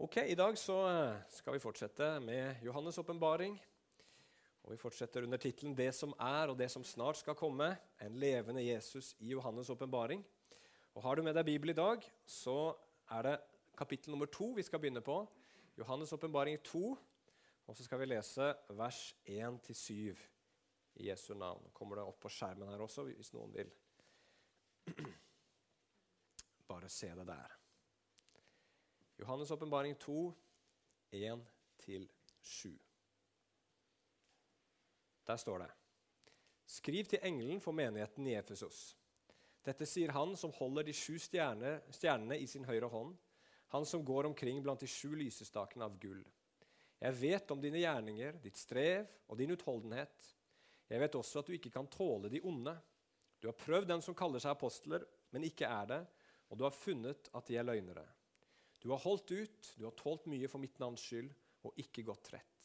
Ok, I dag så eh, skal vi fortsette med Johannes' åpenbaring. Og Vi fortsetter under tittelen 'Det som er, og det som snart skal komme'. En levende Jesus i Johannes' åpenbaring. Og Har du med deg Bibelen i dag, så er det kapittel nummer to vi skal begynne på. Johannes' åpenbaring 2. Og så skal vi lese vers 1-7 i Jesu navn. Kommer det opp på skjermen her også, hvis noen vil bare se det der. Johannes' åpenbaring 2, 1-7. Der står det Skriv til engelen for menigheten i Efesos. Dette sier han som holder de sju stjerne, stjernene i sin høyre hånd, han som går omkring blant de sju lysestakene av gull. Jeg vet om dine gjerninger, ditt strev og din utholdenhet. Jeg vet også at du ikke kan tåle de onde. Du har prøvd den som kaller seg apostler, men ikke er det, og du har funnet at de er løgnere. Du har holdt ut, du har tålt mye for mitt navns skyld, og ikke gått trett.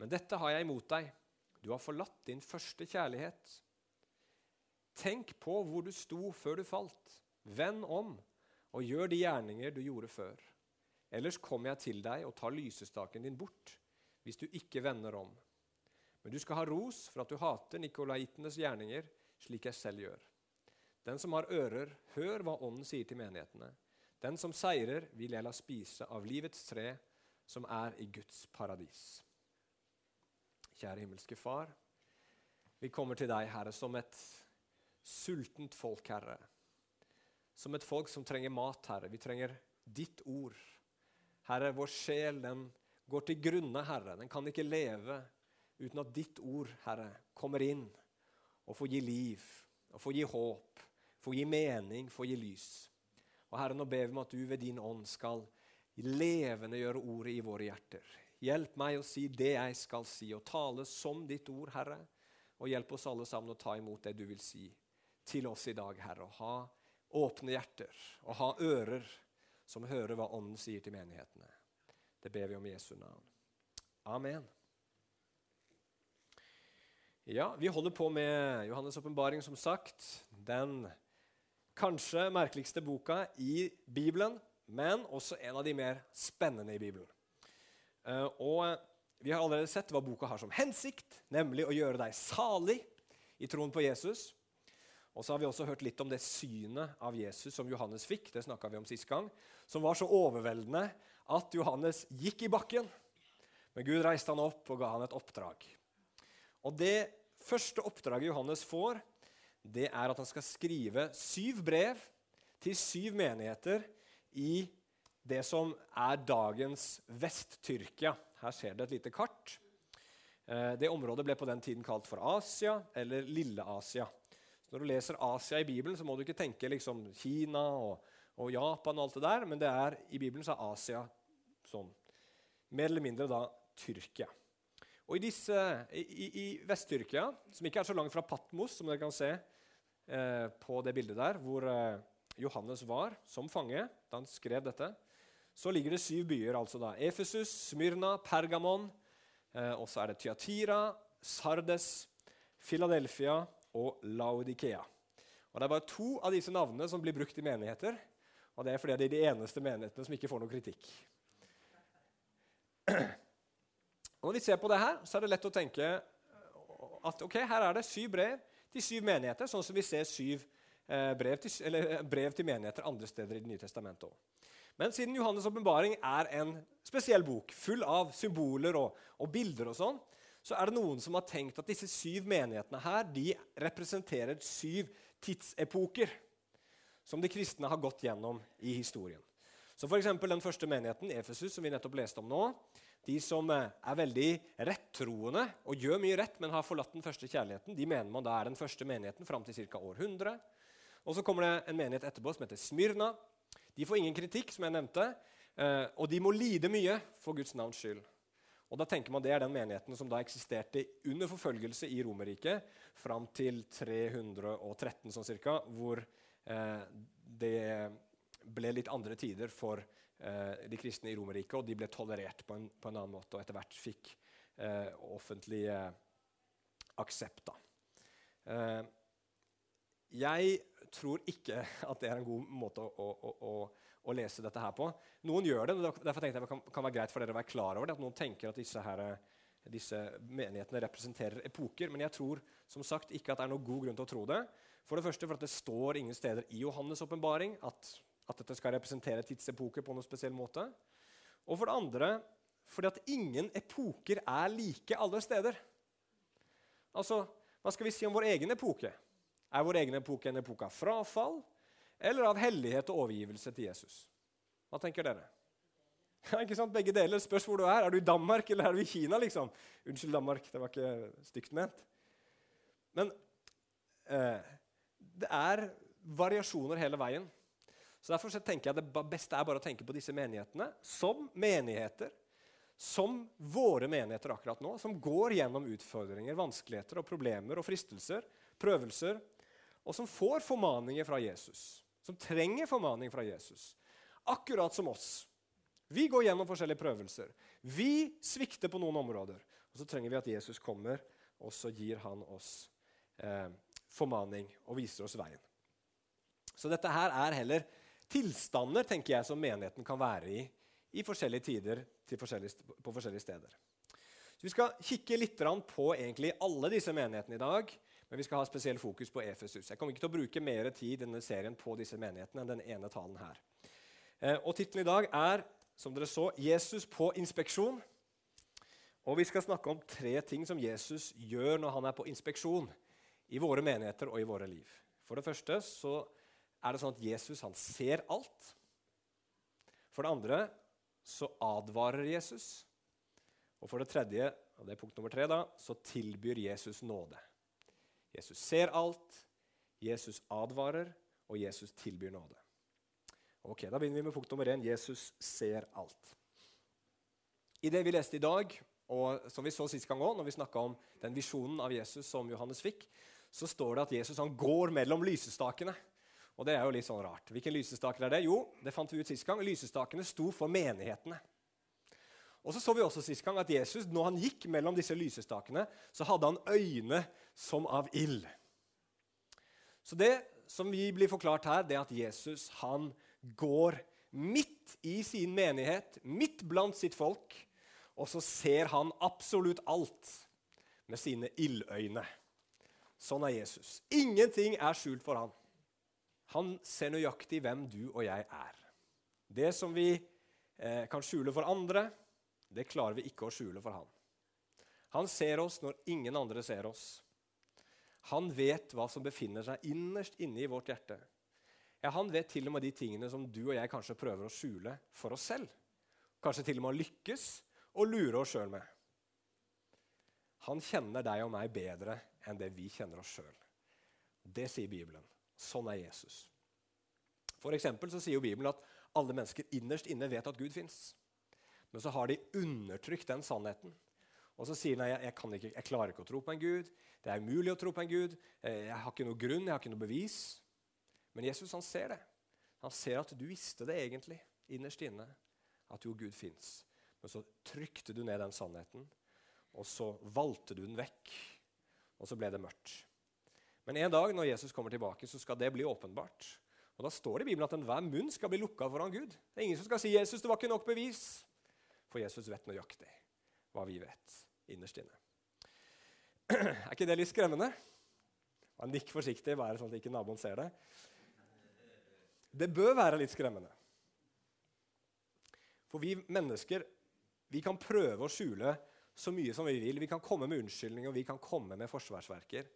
Men dette har jeg imot deg. Du har forlatt din første kjærlighet. Tenk på hvor du sto før du falt. Vend om og gjør de gjerninger du gjorde før. Ellers kommer jeg til deg og tar lysestaken din bort, hvis du ikke vender om. Men du skal ha ros for at du hater nikolaitenes gjerninger, slik jeg selv gjør. Den som har ører, hør hva Ånden sier til menighetene. Den som seirer, vil jeg la spise av livets tre, som er i Guds paradis. Kjære himmelske Far. Vi kommer til deg, Herre, som et sultent folk, Herre. Som et folk som trenger mat, Herre. Vi trenger ditt ord. Herre, vår sjel den går til grunne, Herre. Den kan ikke leve uten at ditt ord, Herre, kommer inn og får gi liv, og får gi håp, får gi mening, får gi lys. Og Herre, nå ber vi om at du ved din ånd skal levende gjøre ordet i våre hjerter. Hjelp meg å si det jeg skal si, og tale som ditt ord, Herre. Og hjelp oss alle sammen å ta imot det du vil si til oss i dag, Herre. Og ha åpne hjerter og ha ører som hører hva Ånden sier til menighetene. Det ber vi om i Jesu navn. Amen. Ja, Vi holder på med Johannes' åpenbaring, som sagt. Den kanskje merkeligste boka i Bibelen, men også en av de mer spennende i Bibelen. Uh, og Vi har allerede sett hva boka har som hensikt, nemlig å gjøre deg salig i troen på Jesus. Og så har vi også hørt litt om det synet av Jesus som Johannes fikk. det vi om sist gang, Som var så overveldende at Johannes gikk i bakken. Men Gud reiste han opp og ga han et oppdrag. Og Det første oppdraget Johannes får, det er at han skal skrive syv brev til syv menigheter i det som er dagens Vest-Tyrkia. Her ser dere et lite kart. Eh, det området ble på den tiden kalt for Asia, eller Lille-Asia. Når du leser Asia i Bibelen, så må du ikke tenke liksom Kina og, og, Japan, og alt det der, men det er, i Bibelen så er Asia sånn. Mer eller mindre da Tyrkia. Og I, disse, i, i Vest-Tyrkia, som ikke er så langt fra Patmos, som dere kan se eh, på det bildet der, hvor eh, Johannes var som fange da han skrev dette, så ligger det syv byer. altså da. Efesus, Smyrna, Pergamon, eh, og så er det Tyatira, Sardes, Philadelphia og Laudikea. Og Det er bare to av disse navnene som blir brukt i menigheter. Og det er fordi det er de eneste menighetene som ikke får noe kritikk. Og når vi ser på det her, så er det lett å tenke at ok, her er det syv brev til syv menigheter, sånn som vi ser syv eh, brev, til, brev, til, menigheter andre steder i Det nye testamentet òg. Men siden Johannes' åpenbaring er en spesiell bok, full av symboler og, og, bilder, og sånn, så er det noen som har tenkt at disse syv menighetene her, de representerer syv tidsepoker som de kristne har gått gjennom i historien. Så for Den første menigheten, Efesus, som vi nettopp leste om nå, de som eh, er veldig rettroende og gjør mye rett, men har forlatt den første kjærligheten, de mener man da er den første menigheten fram til ca. århundre. Og Så kommer det en menighet etterpå som heter Smyrna. De får ingen kritikk, som jeg nevnte, eh, og de må lide mye for Guds navns skyld. Og da tenker man Det er den menigheten som da eksisterte under forfølgelse i Romerriket fram til 313, sånn cirka, hvor eh, det ble litt andre tider for de kristne i Romerriket, og de ble tolerert på en, på en, annen måte og etter hvert fikk eh, offentlig eh, aksept. Eh, jeg tror ikke at det er en god måte å, å, å, å lese dette her på. Noen gjør det, og derfor tenkte jeg det kan, kan være greit for dere å være klar over det, at noen tenker at disse, her, disse menighetene representerer epoker. Men jeg tror som sagt ikke at det er noen god grunn til å tro det. For det første for at det står ingen steder i Johannes' åpenbaring at, at, dette skal representere tidsepoker på noen spesiell måte. Og for det andre fordi at ingen epoker er like alle steder. Altså, Hva skal vi si om vår egen epoke? Er vår egen epoke en epoke av frafall eller av hellighet og overgivelse til Jesus? Hva tenker dere? Ja, ikke sant? Begge deler. Spørs hvor du er. Er du i Danmark eller er du i Kina? liksom? Unnskyld, Danmark. Det var ikke stygt ment. Men eh, det er variasjoner hele veien. Så Derfor så tenker jeg det beste er bare å tenke på disse menighetene som menigheter. Som våre menigheter akkurat nå, som går gjennom utfordringer, vanskeligheter og problemer og fristelser, prøvelser, og som får formaninger fra Jesus. Som trenger formaning fra Jesus. Akkurat som oss. Vi går gjennom forskjellige prøvelser. Vi svikter på noen områder. Og så trenger vi at Jesus kommer, og så gir han oss eh, formaning og viser oss veien. Så dette her er heller tilstander tenker jeg, som menigheten kan være i i forskjellige tider forskjellige, på forskjellige steder. Så Vi skal kikke litt på egentlig alle disse menighetene i dag. Men vi skal ha spesiell fokus på Efesus. Jeg kommer ikke til å bruke mer tid i denne serien på disse menighetene enn den ene talen her. Eh, og Tittelen i dag er som dere så, 'Jesus på inspeksjon'. Og Vi skal snakke om tre ting som Jesus gjør når han er på inspeksjon i våre menigheter og i våre liv. For det første så er det sånn at Jesus han ser alt. For det andre så advarer Jesus. Og for det tredje, og det er punkt nummer tre da, så tilbyr Jesus nåde. Jesus ser alt, Jesus advarer, og Jesus tilbyr nåde. Ok, Da begynner vi med punkt nummer én. Jesus ser alt. I det vi leste i dag, og som vi så sist gang òg, når vi snakka om den visjonen av Jesus som Johannes fikk, så står det at Jesus han går mellom lysestakene. Og det er jo litt sånn rart. Hvilke lysestaker er det? Jo, det fant vi ut sist gang. Lysestakene sto for menighetene. Og så så vi også sist gang at Jesus, når han gikk mellom disse lysestakene, så hadde han øyne som av ild. Så det som vi blir forklart her, det er at Jesus han går midt i sin menighet, midt blant sitt folk, og så ser han absolutt alt med sine ildøyne. Sånn er Jesus. Ingenting er skjult for han. Han ser nøyaktig hvem du og jeg er. Det som vi eh, kan skjule for andre, det klarer vi ikke å skjule for han. Han ser oss når ingen andre ser oss. Han vet hva som befinner seg innerst inne i vårt hjerte. Ja, Han vet til og med de tingene som du og jeg kanskje prøver å skjule for oss selv. Kanskje til og med lykkes og lure oss sjøl med. Han kjenner deg og meg bedre enn det vi kjenner oss sjøl. Det sier Bibelen. Sånn er Jesus. For så sier jo Bibelen at alle mennesker innerst inne vet at Gud fins. Men så har de undertrykt den sannheten. Og så sier de jeg, jeg, ikke, jeg klarer ikke å tro på en Gud. Det er umulig å tro på en Gud. Eh, jeg har ikke noe grunn, jeg har ikke noe bevis. Men Jesus han ser det. Han ser at du visste det egentlig innerst inne, at jo, Gud fins. Men så trykte du ned den sannheten, og så valgte du den vekk. Og så ble det mørkt. Men en dag når Jesus kommer tilbake, så skal det bli åpenbart. Og Da står det i Bibelen at enhver munn skal bli lukka foran Gud. Det er ingen som skal si 'Jesus, det var ikke nok bevis'. For Jesus vet nøyaktig hva vi vet innerst inne. Er ikke det litt skremmende? Nikk forsiktig, bare sånn at ikke naboen ser det. Det bør være litt skremmende. For vi mennesker vi kan prøve å skjule så mye som vi vil. Vi kan komme med unnskyldninger vi kan komme med forsvarsverker.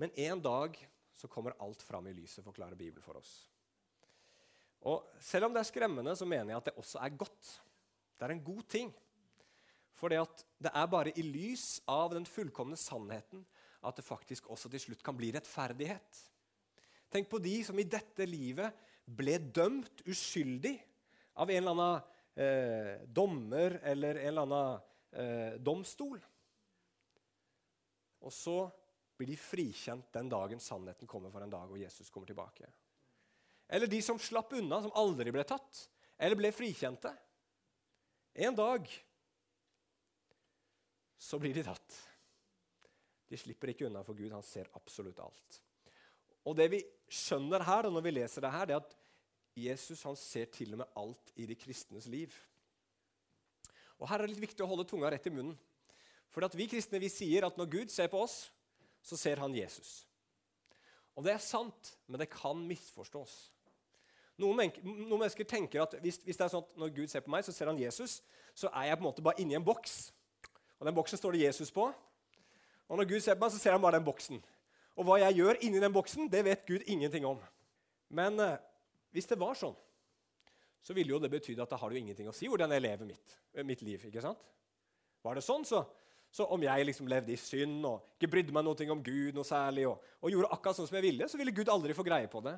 Men en dag så kommer alt fram i lyset, forklarer Bibelen for oss. Og Selv om det er skremmende, så mener jeg at det også er godt. Det er en god ting. For det, det er bare i lys av den fullkomne sannheten at det faktisk også til slutt kan bli rettferdighet. Tenk på de som i dette livet ble dømt uskyldig av en eller annen eh, dommer eller en eller annen eh, domstol. Og så blir de frikjent den dagen sannheten kommer for en dag og Jesus kommer tilbake. Eller de som slapp unna, som aldri ble tatt, eller ble frikjente. En dag så blir de tatt. De slipper ikke unna for Gud. Han ser absolutt alt. Og det vi skjønner her, når vi leser det her, det er at Jesus han ser til og med alt i de kristnes liv. Og Her er det litt viktig å holde tunga rett i munnen. For vi kristne vi sier at når Gud ser på oss, så ser han Jesus. Og det er sant, men det kan misforstås. Noen, noen mennesker tenker at hvis, hvis, det er sånn at når Gud ser på meg, så ser han Jesus, så er jeg på en måte bare inni en boks. Og den boksen står det Jesus på. Og når Gud ser på meg, så ser han bare den boksen. Og hva jeg gjør inni den boksen, det vet Gud ingenting om. Men eh, hvis det var sånn, så ville jo det betyde at da har det jo ingenting å si hvordan jeg lever mitt, mitt liv. ikke sant? Var det sånn, så, så om jeg liksom levde i synd og ikke brydde meg noe om Gud noe særlig, og, og, gjorde akkurat sånn som jeg ville, så ville Gud aldri få greie på det.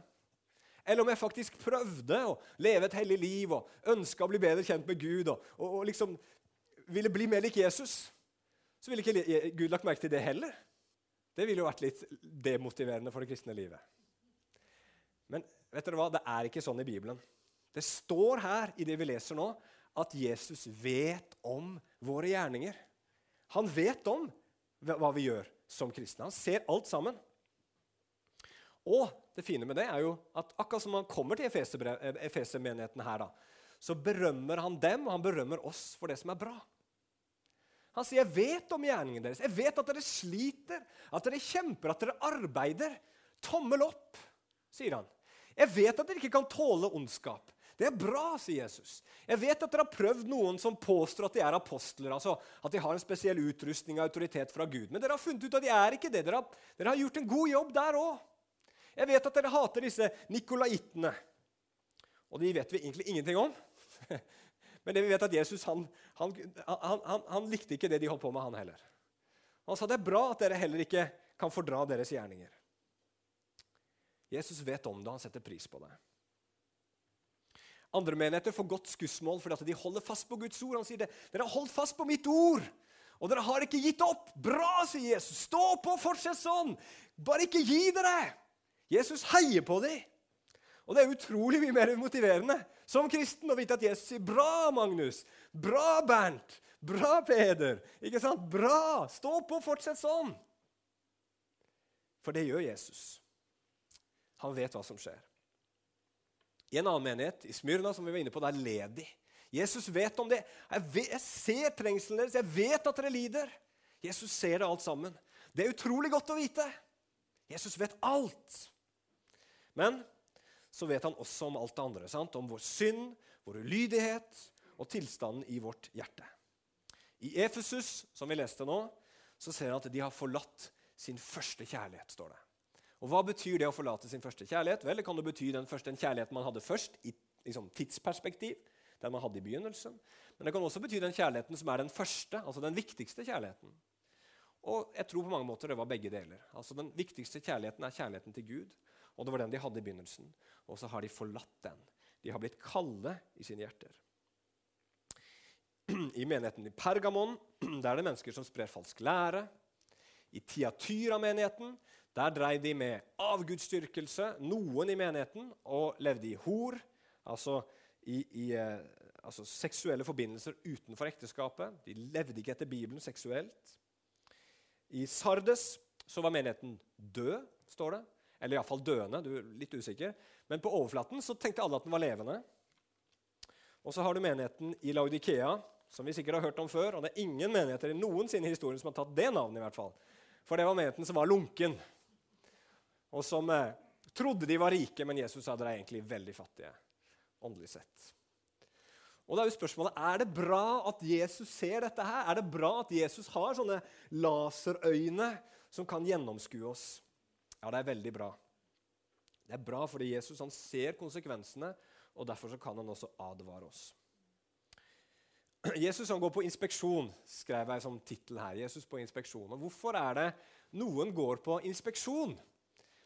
Eller om jeg faktisk prøvde å leve et hellig liv og ønska å bli bedre kjent med Gud og, og, og liksom ville bli mer lik Jesus, så ville ikke Gud lagt merke til det heller. Det ville jo vært litt demotiverende for det kristne livet. Men vet dere hva? det er ikke sånn i Bibelen. Det står her i det vi leser nå, at Jesus vet om våre gjerninger. Han vet om hva vi gjør som kristne. Han ser alt sammen. Og det fine med det er jo at akkurat som han kommer til Efeser-menigheten her, da, så berømmer han dem, og han berømmer oss for det som er bra. Han sier, 'Jeg vet om gjerningen deres. Jeg vet at dere sliter, at dere kjemper, at dere arbeider.' Tommel opp, sier han. 'Jeg vet at dere ikke kan tåle ondskap.' Det er bra, sier Jesus. Jeg vet at dere har prøvd noen som påstår at de er apostler, altså at de har en spesiell utrustning og autoritet fra Gud. Men dere har funnet ut at de er ikke det. Dere har, dere har gjort en god jobb der òg. Jeg vet at dere hater disse nikolaittene. Og de vet vi egentlig ingenting om. Men det vi vet at Jesus han, han, han, han, likte ikke det de holdt på med, han heller. Han sa det er bra at dere heller ikke kan fordra deres gjerninger. Jesus vet om det, han setter pris på det. Andre menigheter får godt skussmål fordi de holder fast på Guds ord. Han sier det. Dere har holdt fast på mitt ord, og dere har ikke gitt opp. Bra, sier Jesus. Stå på, fortsett sånn. Bare ikke gi dere. Jesus heier på dem. Og det er utrolig mye mer motiverende som kristen å vite at Jesus sier 'Bra, Magnus'. 'Bra, Bernt'. 'Bra, Peder'. Ikke sant? Bra! Stå på, fortsett sånn. For det gjør Jesus. Han vet hva som skjer. I en annen menighet, i Smyrna, som vi var inne på, der er de. Jesus vet om det. Jeg, vet, jeg ser trengselen deres. Jeg vet at dere lider. Jesus ser det alt sammen. Det er utrolig godt å vite. Jesus vet alt. Men så vet han også om alt det andre. Sant? Om vår synd, vår ulydighet og tilstanden i vårt hjerte. I Efesus, som vi leste nå, så ser han at de har forlatt sin første kjærlighet. står det. Og Hva betyr det å forlate sin første kjærlighet? Vel, Det kan det bety den, første, den kjærligheten man hadde først, i liksom, tidsperspektiv, den man hadde i begynnelsen. Men det kan også bety den kjærligheten som er den første, altså den viktigste kjærligheten. Og jeg tror på mange måter det var begge deler. Altså Den viktigste kjærligheten er kjærligheten til Gud. Og det var den de hadde i begynnelsen. Og så har de forlatt den. De har blitt kalde i sine hjerter. I menigheten i Pergamon der er det mennesker som sprer falsk lære. I Tiatyra-menigheten der dreiv de med avgudsdyrkelse, noen i menigheten, og levde i hor, altså, i, i, eh, altså seksuelle forbindelser utenfor ekteskapet. De levde ikke etter Bibelen seksuelt. I Sardes så var menigheten død, står det. Eller iallfall døende. du er litt usikker. Men på overflaten så tenkte alle at den var levende. Og så har du menigheten i Laudikea, som vi sikkert har hørt om før. Og det er ingen menigheter i noensinne i historien som har tatt det navnet. i hvert fall. For det var menigheten som var lunken, og som eh, trodde de var rike, men Jesus sa de er egentlig veldig fattige, åndelig sett. Og da Er jo spørsmålet, er det bra at Jesus ser dette her? Er det bra at Jesus har sånne laserøyne som kan gjennomskue oss? Ja, det er veldig bra. Det er bra fordi Jesus han ser konsekvensene, og derfor så kan han også advare oss. Jesus han går på inspeksjon, skrev jeg som tittel her. Jesus på inspeksjon. Og Hvorfor er det noen går på inspeksjon?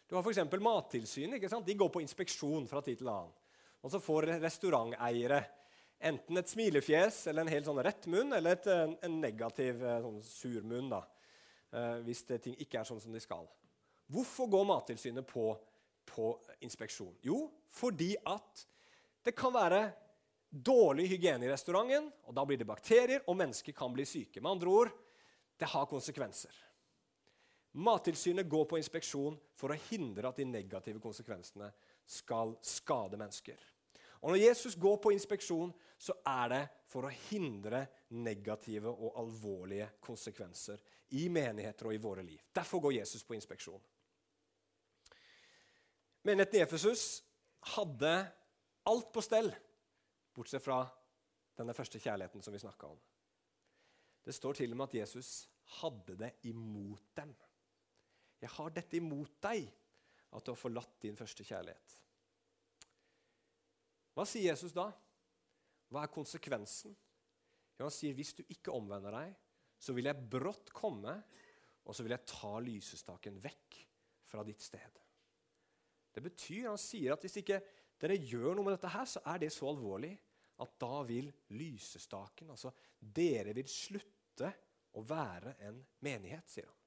Du har f.eks. Mattilsynet. ikke? De går på inspeksjon fra tid til annen. Og så får restauranteiere enten et smilefjes eller en helt sånn rett munn, eller et, en, en, negativ eh, sånn sur munn, da, eh, hvis det, ting ikke er sånn som de skal. Hvorfor går Mattilsynet på, på inspeksjon? Jo, fordi at det kan være dårlig hygiene i restauranten, og da blir det bakterier, og mennesker kan bli syke. Med andre ord det har konsekvenser. Mattilsynet går på inspeksjon for å hindre at de negative konsekvensene skal skade mennesker. Og når Jesus går på inspeksjon, så er det for å hindre negative og alvorlige konsekvenser i menigheter og i våre liv. Derfor går Jesus på inspeksjon. Menigheten i Efesus hadde alt på stell, bortsett fra denne første kjærligheten som vi snakka om. Det står til og med at Jesus hadde det imot dem. Jeg har dette imot deg, at du har forlatt din første kjærlighet. Hva sier Jesus da? Hva er konsekvensen? Jo, han sier hvis du ikke omvender deg, så vil jeg brått komme, og så vil jeg ta lysestaken vekk fra ditt sted. Det betyr, Han sier at hvis ikke dere gjør noe med dette, her, så er det så alvorlig at da vil lysestaken, altså dere vil slutte å være en menighet, sier han.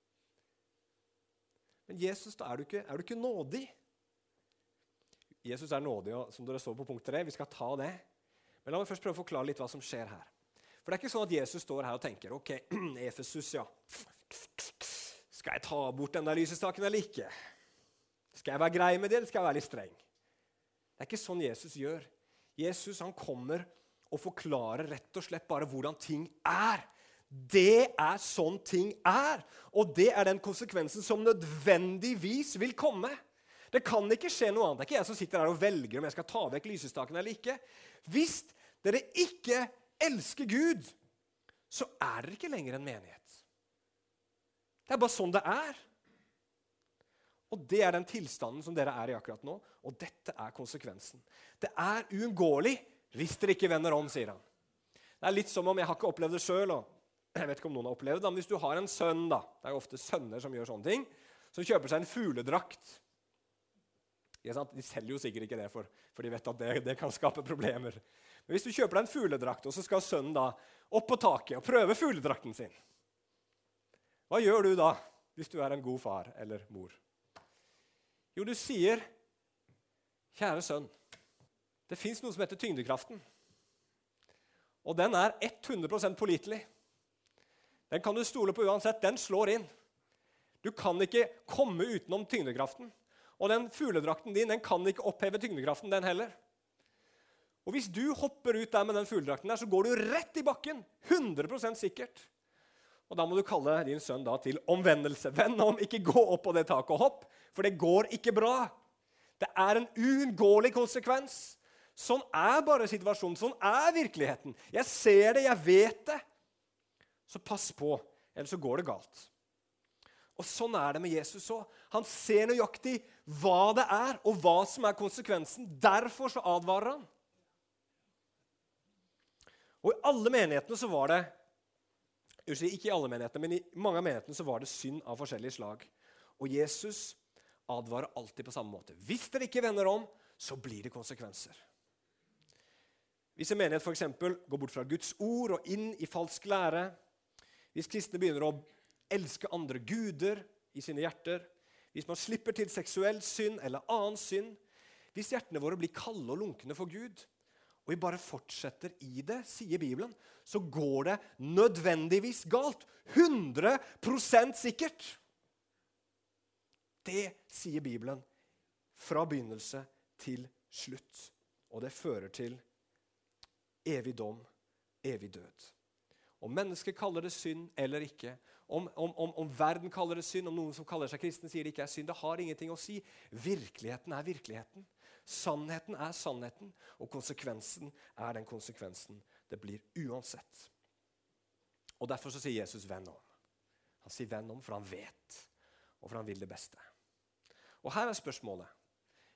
Men Jesus, da er du ikke, er du ikke nådig. Jesus er nådig, og som dere så på punkt 3, vi skal ta det. Men la meg først prøve å forklare litt hva som skjer her. For det er ikke sånn at Jesus står her og tenker OK, Efesus, ja. Skal jeg ta bort den der lysestaken eller ikke? Skal jeg være grei med det, eller skal jeg være litt streng? Det er ikke sånn Jesus gjør. Jesus han kommer og forklarer rett og slett bare hvordan ting er. Det er sånn ting er, og det er den konsekvensen som nødvendigvis vil komme. Det kan ikke skje noe annet. Det er ikke jeg som sitter her og velger om jeg skal ta vekk lysestaken eller ikke. Hvis dere ikke elsker Gud, så er dere ikke lenger en menighet. Det er bare sånn det er. Og det er den tilstanden som dere er i akkurat nå, og dette er konsekvensen. Det er uunngåelig hvis dere ikke vender om, sier han. Det er litt som om Jeg har ikke opplevd det sjøl, jeg vet ikke om noen har opplevd det, men hvis du har en sønn da, Det er jo ofte sønner som gjør sånne ting. Som kjøper seg en fugledrakt. De selger jo sikkert ikke det, for, for de vet at det, det, kan skape problemer. Men hvis du kjøper deg en fugledrakt, og så skal sønnen da opp på taket og prøve fugledrakten sin Hva gjør du da, hvis du er en god far eller mor? Jo, du sier, 'Kjære sønn, det fins noe som heter tyngdekraften.' Og den er 100% pålitelig. Den kan du stole på uansett. Den slår inn. Du kan ikke komme utenom tyngdekraften. Og den fugledrakten din den kan ikke oppheve tyngdekraften, den heller. Og Hvis du hopper ut der med den fugledrakten, der, så går du rett i bakken. 100% sikkert. Og Da må du kalle din sønn da til omvendelse. Venn om, ikke gå opp på det taket og hopp, for det går ikke bra. Det er en uunngåelig konsekvens. Sånn er bare situasjonen. Sånn er virkeligheten. Jeg ser det, jeg vet det. Så pass på, ellers så går det galt. Og Sånn er det med Jesus òg. Han ser nøyaktig hva det er, og hva som er konsekvensen. Derfor så advarer han. Og I alle menighetene så var det ikke i alle menighetene, men i mange av menighetene så var det synd av forskjellige slag. Og Jesus advarer alltid på samme måte. Hvis dere ikke vender om, så blir det konsekvenser. Hvis en menighet f.eks. går bort fra Guds ord og inn i falsk lære, hvis kristne begynner å elske andre guder i sine hjerter, hvis man slipper til seksuell synd eller annen synd, hvis hjertene våre blir kalde og lunkne for Gud, og vi bare fortsetter i det, sier Bibelen, så går det nødvendigvis galt. 100% sikkert. Det sier Bibelen fra begynnelse til slutt. Og det fører til evig dom, evig død. Om mennesker kaller det synd eller ikke, om, om, om, om, verden kaller det synd, om noen som kaller seg kristen, sier det ikke er synd, det har ingenting å si. Virkeligheten er virkeligheten. Sannheten er sannheten, og konsekvensen er den konsekvensen det blir uansett. Og Derfor så sier Jesus 'venn om'. Han sier 'venn om' for han vet, og for han vil det beste. Og Her er spørsmålet.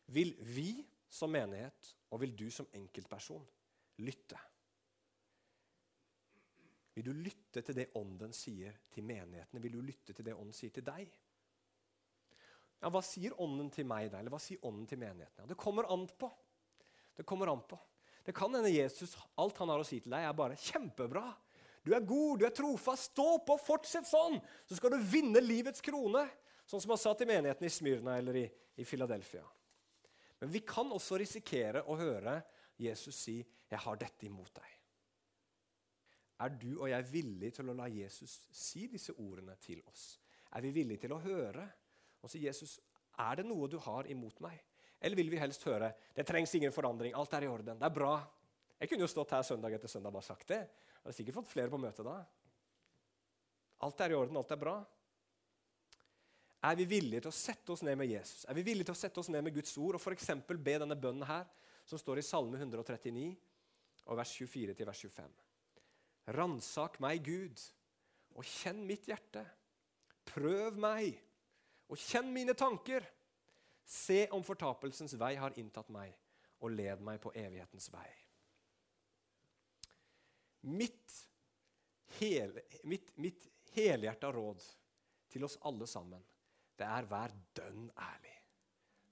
Vil vi som menighet, og vil du som enkeltperson, lytte? Vil du lytte til det Ånden sier til menighetene? Vil du lytte til det Ånden sier til deg? Ja, Hva sier Ånden til meg da? Eller hva sier Ånden til menighetene? Ja, det kommer an på. Det kommer an på. Det kan hende Jesus, alt han har å si til deg, er bare kjempebra. Du er god, du er trofast. Stå på, fortsett sånn! Så skal du vinne livets krone. Sånn som han sa til menigheten i Smyrna eller i, i Philadelphia. Men vi kan også risikere å høre Jesus si, 'Jeg har dette imot deg'. Er du og jeg villige til å la Jesus si disse ordene til oss? Er vi villige til å høre? Og si, 'Jesus, er det noe du har imot meg?' Eller vil vi helst høre det trengs ingen forandring, alt er i orden, det er bra? Jeg kunne jo stått her søndag etter søndag og bare sagt det. Jeg hadde sikkert fått flere på møtet da. Alt er i orden, alt er bra. Er vi villige til å sette oss ned med Jesus? Er vi villige til å sette oss ned med Guds ord og f.eks. be denne bønnen her, som står i Salme 139, og vers 24 til vers 25? Ransak meg, Gud, og kjenn mitt hjerte. Prøv meg, og kjenn mine tanker. Se om fortapelsens vei har inntatt meg, og led meg på evighetens vei. Mitt, hel, mitt, mitt helhjerta råd til oss alle sammen, det er vær dønn ærlig.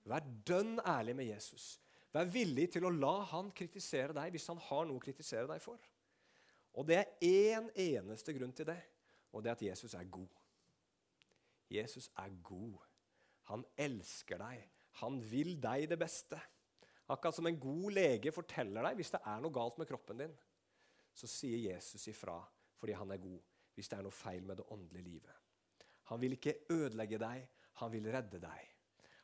Vær dønn ærlig med Jesus. Vær villig til å la han kritisere deg hvis han har noe å kritisere deg for. Og det er én eneste grunn til det, og det er at Jesus er god. Jesus er god. Han elsker deg. Han vil deg det beste. Akkurat som en god lege forteller deg hvis det er noe galt med kroppen din, så sier Jesus ifra fordi han er god hvis det er noe feil med det åndelige livet. Han vil ikke ødelegge deg, han vil redde deg.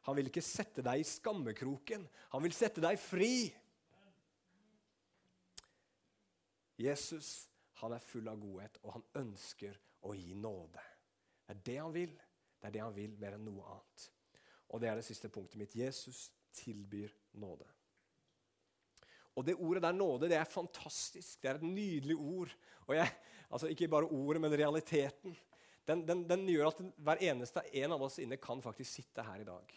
Han vil ikke sette deg i skammekroken, han vil sette deg fri. Jesus han er full av godhet, og han ønsker å gi nåde. Det er det han vil. Det er det han vil mer enn noe annet. Og det er det siste punktet mitt. Jesus tilbyr nåde. Og det ordet der, nåde, det er fantastisk. Det er et nydelig ord. Og jeg, altså Ikke bare ordet, men realiteten. Den, den, den, gjør at hver eneste en av oss inne kan faktisk sitte her i dag.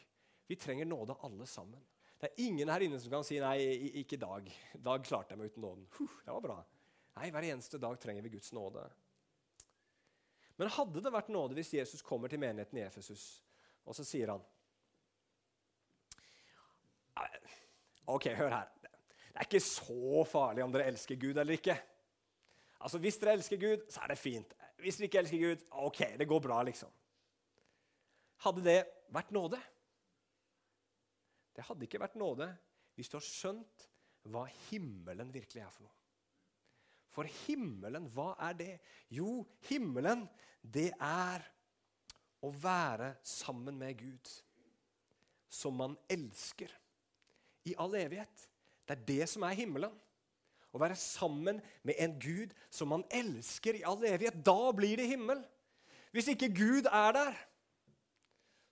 Vi trenger nåde alle sammen. Det er ingen her inne som kan si 'nei, ikke i dag'. I dag klarte jeg meg uten nåden. Huh, det var bra. Nei, hver eneste dag trenger vi Guds nåde. Men hadde det vært nåde hvis Jesus kommer til menigheten i Efesus, og så sier han OK, hør her. Det er ikke så farlig om dere elsker Gud eller ikke. Altså, Hvis dere elsker Gud, så er det fint. Hvis dere ikke elsker Gud, OK, det går bra, liksom. Hadde det vært nåde? Det hadde ikke vært nåde hvis du har skjønt hva himmelen virkelig er for noe. For himmelen, hva er det? Jo, himmelen, det er å være sammen med Gud, som man elsker, i all evighet. Det er det som er himmelen. Å være sammen med en Gud som man elsker i all evighet. Da blir det himmel. Hvis ikke Gud er der,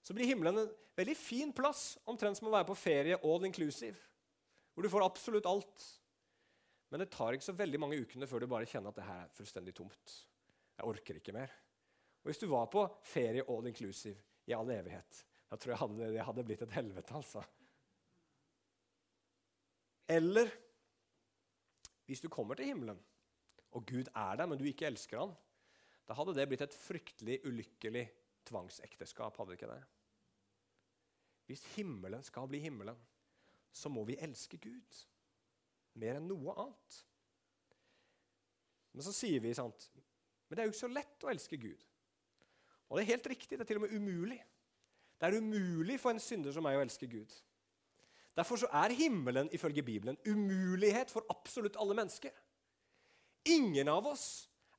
så blir himmelen en veldig fin plass, omtrent som å være på ferie all inclusive, hvor du får absolutt alt. Men det tar ikke så veldig mange ukene før du bare kjenner at det her er fullstendig tomt. Jeg orker ikke mer. Og Hvis du var på ferie all inclusive i all evighet, da tror jeg hadde, det hadde blitt et helvete. altså. Eller hvis du kommer til himmelen, og Gud er der, men du ikke elsker han, da hadde det blitt et fryktelig ulykkelig tvangsekteskap. hadde det ikke det? Hvis himmelen skal bli himmelen, så må vi elske Gud mer enn noe annet. Men så sier vi sant, men det er jo ikke så lett å elske Gud. Og det er helt riktig, det er til og med umulig. Det er umulig for en synder som meg å elske Gud. Derfor så er himmelen ifølge Bibelen umulighet for absolutt alle mennesker. Ingen av oss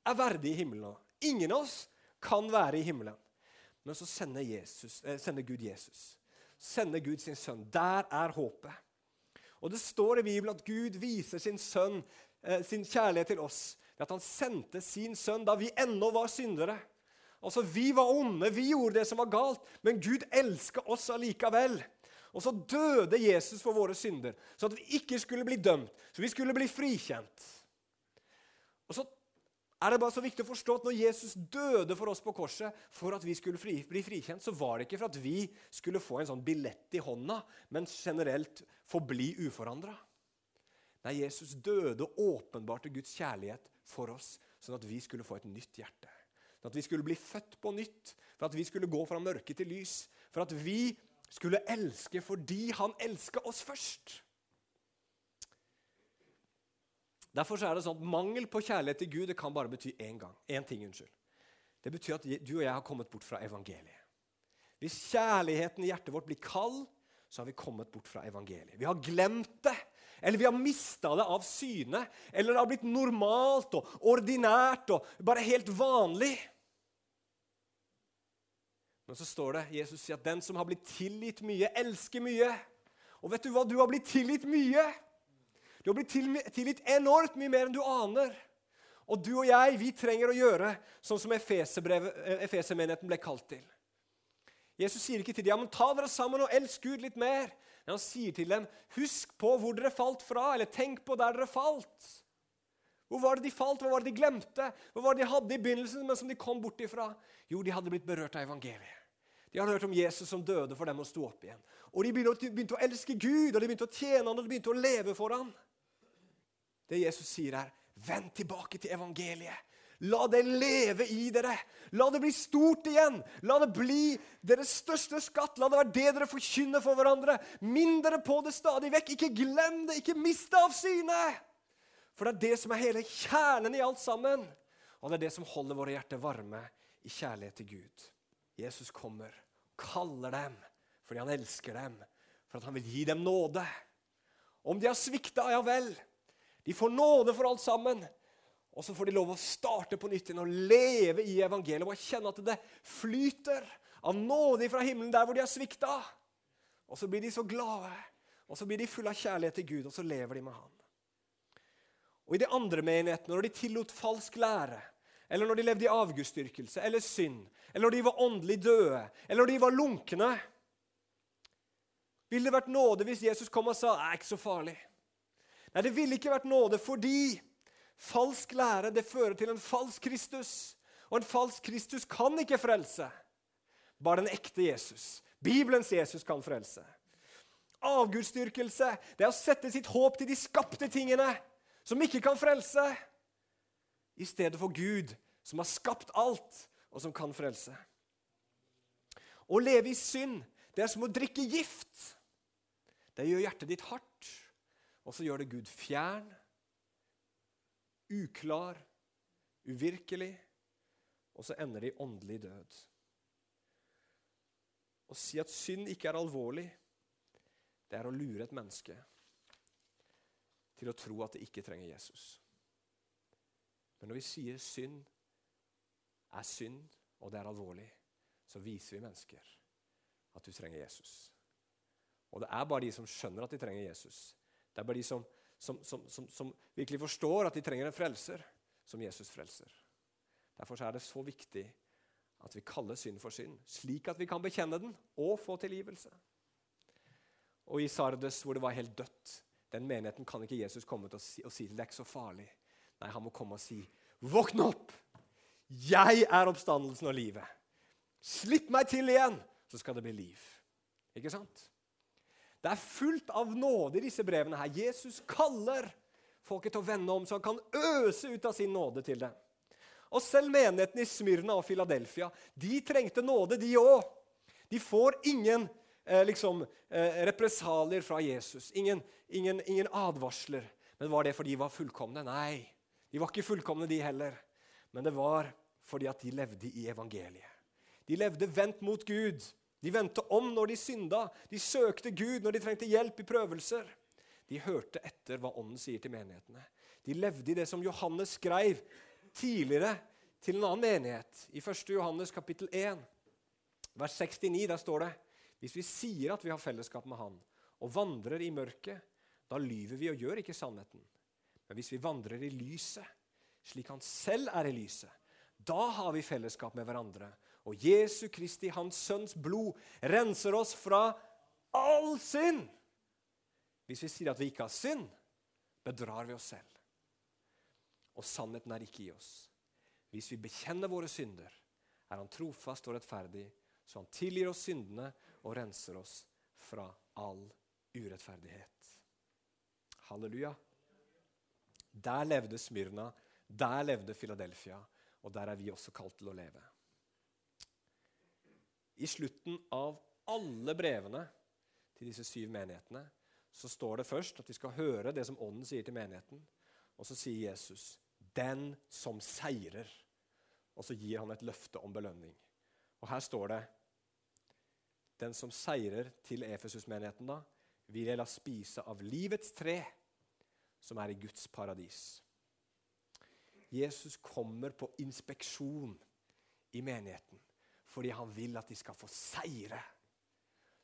er verdig i himmelen. Ingen av oss kan være i himmelen. Men så sender, Jesus, eh, sender Gud Jesus. Sender Gud sin sønn. Der er håpet. Og Det står i Bibelen at Gud viser sin sønn, eh, sin kjærlighet til oss ved at han sendte sin sønn da vi ennå var syndere. Altså, Vi var onde, vi gjorde det som var galt, men Gud elska oss allikevel. Og så døde Jesus for våre synder, så at vi ikke skulle bli dømt, så vi skulle bli frikjent. Og så er det bare så viktig å forstå at når Jesus døde for oss på korset for at vi skulle fri, bli frikjent, så var det ikke for at vi skulle få en sånn billett i hånda, men generelt forbli uforandra. Nei, Jesus døde og åpenbarte Guds kjærlighet for oss, sånn at vi skulle få et nytt hjerte. Sånn at vi skulle bli født på nytt, for at vi skulle gå fra mørke til lys. For at vi skulle elske fordi han elska oss først. Derfor er det sånn at Mangel på kjærlighet til Gud det kan bare bety én gang. Én ting, unnskyld. Det betyr at du og jeg har kommet bort fra evangeliet. Hvis kjærligheten i hjertet vårt blir kald, så har vi kommet bort fra evangeliet. Vi har glemt det, eller vi har mista det av syne, eller det har blitt normalt og ordinært og bare helt vanlig. Men så står det Jesus sier at den som har blitt tilgitt mye, elsker mye. Og vet du hva? Du har blitt tilgitt mye. Du har blitt tilgitt enormt mye mer enn du aner. Og du og jeg, vi trenger å gjøre sånn som Efesermenigheten ble kalt til. Jesus sier ikke til dem ja, men ta dere sammen og elsk Gud litt mer. Men han sier til dem husk på hvor dere falt fra, eller tenk på der dere falt. Hvor var det de falt? Hva var det de glemte? Hva var det de hadde i begynnelsen, men som de kom bort ifra? Jo, de hadde blitt berørt av evangeliet. De hadde hørt om Jesus som døde for dem og sto opp igjen. Og de begynte, begynte, å elske Gud, og de begynte å tjene han, og de begynte å leve for han. Det Jesus sier her, vend tilbake til evangeliet. La det leve i dere. La det bli stort igjen. La det bli deres største skatt. La det være det dere forkynner for hverandre. Minn dere på det stadig vekk. Ikke glem det. Ikke mist det av syne. For det er det som er hele kjernen i alt sammen. Og det er det som holder våre hjerter varme i kjærlighet til Gud. Jesus kommer, kaller dem fordi han elsker dem, for at han vil gi dem nåde. Om de har svikta, ja vel. De får nåde for alt sammen. Og så får de lov å starte på nytt igjen og leve i evangeliet og kjenne at det flyter av nåde fra himmelen der hvor de har svikta. Og så blir de så glade, og så blir de fulle av kjærlighet til Gud, og så lever de med Han. Og I de andre menighetene, når de tillot falsk lære, eller når de levde i avgudsdyrkelse eller synd, eller når de var åndelig døde, eller når de var lunkne Ville det vært nåde hvis Jesus kom og sa det er ikke så farlig? Nei, det ville ikke vært nåde fordi falsk lære det fører til en falsk Kristus. Og en falsk Kristus kan ikke frelse. Bare den ekte Jesus. Bibelens Jesus kan frelse. Avgudsdyrkelse det er å sette sitt håp til de skapte tingene, som ikke kan frelse, i stedet for Gud, som har skapt alt, og som kan frelse. Å leve i synd, det er som å drikke gift. Det gjør hjertet ditt hardt, og så gjør det Gud fjern, uklar, uvirkelig, og så ender det i åndelig død. Å si at synd ikke er alvorlig, det er å lure et menneske til å tro at det ikke trenger Jesus. Men når vi sier synd er synd, og det er alvorlig, så viser vi mennesker at du trenger Jesus. Og det er bare de som skjønner at de trenger Jesus. Det er bare de som, som, som, som virkelig forstår at de trenger en frelser, som Jesus frelser. Derfor er det så viktig at vi kaller synd for synd, slik at vi kan bekjenne den og få tilgivelse. Og i Sardes, hvor det var helt dødt, den menigheten kan ikke Jesus komme til å si, og si til det er ikke så farlig. Nei, han må komme og si, 'Våkn opp! Jeg er oppstandelsen og livet.' 'Slipp meg til igjen, så skal det bli liv.' Ikke sant? Det er fullt av nåde i disse brevene. her. Jesus kaller folket til å vende om, så han kan øse ut av sin nåde til dem. Og selv menigheten i Smyrna og Philadelphia de trengte nåde, de òg. De får ingen eh, liksom, eh, represalier fra Jesus, ingen, ingen, ingen, advarsler. Men var det fordi de var fullkomne? Nei, de var ikke fullkomne, de heller. Men det var fordi at de levde i evangeliet. De levde vendt mot Gud. De vendte om når de synda. De søkte Gud når de trengte hjelp i prøvelser. De hørte etter hva Ånden sier til menighetene. De levde i det som Johannes skrev tidligere til en annen menighet. I 1. Johannes kapittel 1, vers 69, der står det Hvis vi sier at vi har fellesskap med Han, og vandrer i mørket, da lyver vi og gjør ikke sannheten. Men hvis vi vandrer i lyset, slik Han selv er i lyset, da har vi fellesskap med hverandre. Og Jesu Kristi, Hans Sønns blod, renser oss fra all synd. Hvis vi sier at vi ikke har synd, bedrar vi oss selv. Og sannheten er ikke i oss. Hvis vi bekjenner våre synder, er Han trofast og rettferdig, så Han tilgir oss syndene og renser oss fra all urettferdighet. Halleluja. Der levde Smyrna, der levde Philadelphia, og der er vi også kalt til å leve. I slutten av alle brevene til disse syv menighetene så står det først at de skal høre det som Ånden sier til menigheten. Og så sier Jesus 'den som seirer'. Og så gir han et løfte om belønning. Og her står det Den som seirer til Efesus-menigheten, da, vil jeg la spise av livets tre, som er i Guds paradis. Jesus kommer på inspeksjon i menigheten fordi han vil at de skal få seire.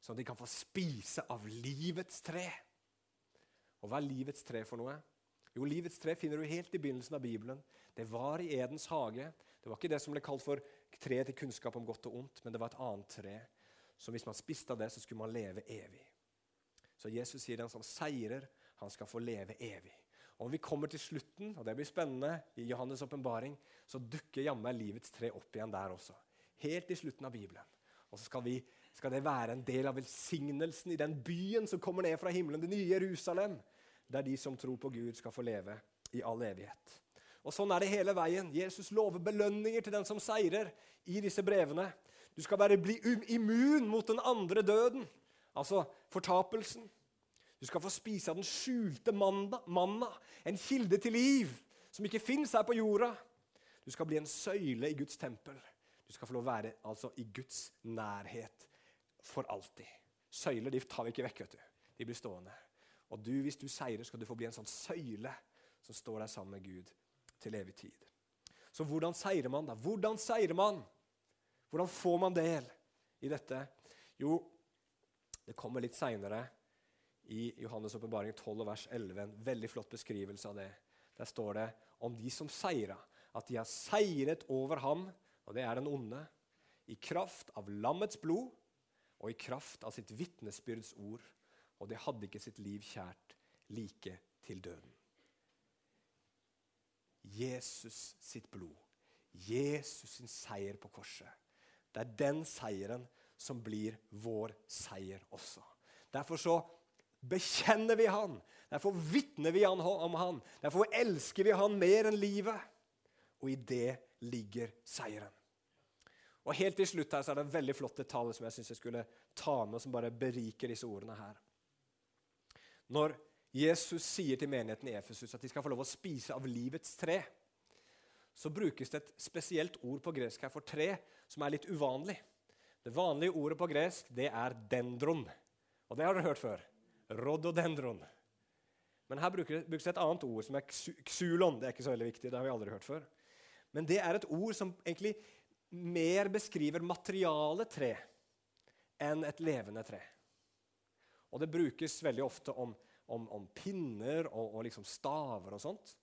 sånn at de kan få spise av livets tre. Og hva er livets tre for noe? Jo, Livets tre finner du helt i begynnelsen av Bibelen. Det var i Edens hage. Det var ikke det som ble kalt for tre til kunnskap om godt og ondt, men det var et annet tre. Så hvis man spiste av det, så skulle man leve evig. Så Jesus sier den som seirer, han skal få leve evig. Og Om vi kommer til slutten, og det blir spennende, i Johannes' åpenbaring, så dukker jammen livets tre opp igjen der også. Helt i slutten av Bibelen. Og så skal, vi, skal det være en del av velsignelsen i den byen som kommer ned fra himmelen, det nye Jerusalem der de som tror på Gud, skal få leve i all evighet. Og Sånn er det hele veien. Jesus lover belønninger til den som seirer i disse brevene. Du skal bare bli immun mot den andre døden, altså fortapelsen. Du skal få spise av den skjulte manna, en kilde til liv som ikke fins her på jorda. Du skal bli en søyle i Guds tempel. Du skal få lov å være altså, i Guds nærhet for alltid. Søyler de tar vi ikke vekk. vet du. De blir stående. Og du, hvis du seirer, skal du få bli en sånn søyle som står der sammen med Gud til evig tid. Så hvordan seirer man, da? Hvordan seirer man? Hvordan får man del i dette? Jo, det kommer litt seinere i Johannes' åpenbaring 12, vers 11, en veldig flott beskrivelse av det. Der står det om de som seira, at de har seiret over ham, og det er den onde, i kraft av lammets blod og i kraft av sitt vitnesbyrds ord og det hadde ikke sitt liv kjært like til døden. Jesus sitt blod, Jesus sin seier på korset. Det er den seieren som blir vår seier også. Derfor så bekjenner vi han. Derfor vitner vi om han. Derfor elsker vi han mer enn livet. Og i det ligger seieren. Og Helt til slutt her så er det en veldig flott detalj som jeg synes jeg skulle ta med, som bare beriker disse ordene her. Når Jesus sier til menigheten i Efesus at de skal få lov å spise av livets tre, så brukes det et spesielt ord på gresk her for tre som er litt uvanlig. Det vanlige ordet på gresk det er dendron. Og det har dere hørt før. Rododendron. Men her brukes det et annet ord, som er xulon. Det er ikke så veldig viktig, det har vi aldri hørt før. Men det er et ord som egentlig mer beskriver materialet tre enn et levende tre. Og det brukes veldig ofte om, om, om pinner og, og liksom staver og sånt.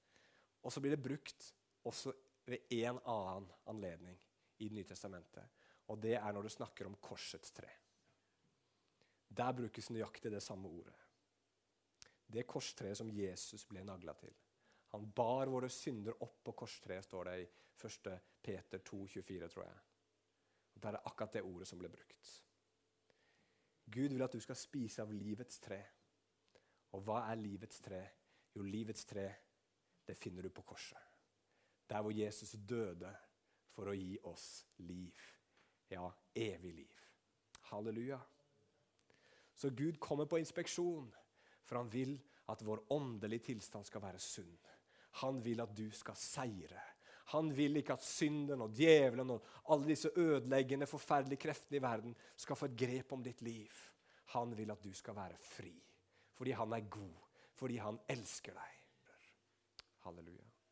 Og så blir det brukt også ved en annen anledning i Det nye testamentet. Og det er når du snakker om korsets tre. Der brukes nøyaktig det samme ordet. Det korstreet som Jesus ble nagla til. Han bar våre synder opp på korstreet, står det i 1. Peter 2, 24, tror jeg. Og Der er akkurat det ordet som ble brukt. Gud vil at du skal spise av livets tre. Og hva er livets tre? Jo, livets tre, det finner du på korset. Der hvor Jesus døde for å gi oss liv. Ja, evig liv. Halleluja. Så Gud kommer på inspeksjon, for han vil at vår åndelige tilstand skal være sunn. Han vil at du skal seire. Han vil ikke at synden og djevelen og alle disse ødeleggende, forferdelige kreftene i verden skal få et grep om ditt liv. Han vil at du skal være fri, fordi han er god, fordi han elsker deg. Halleluja.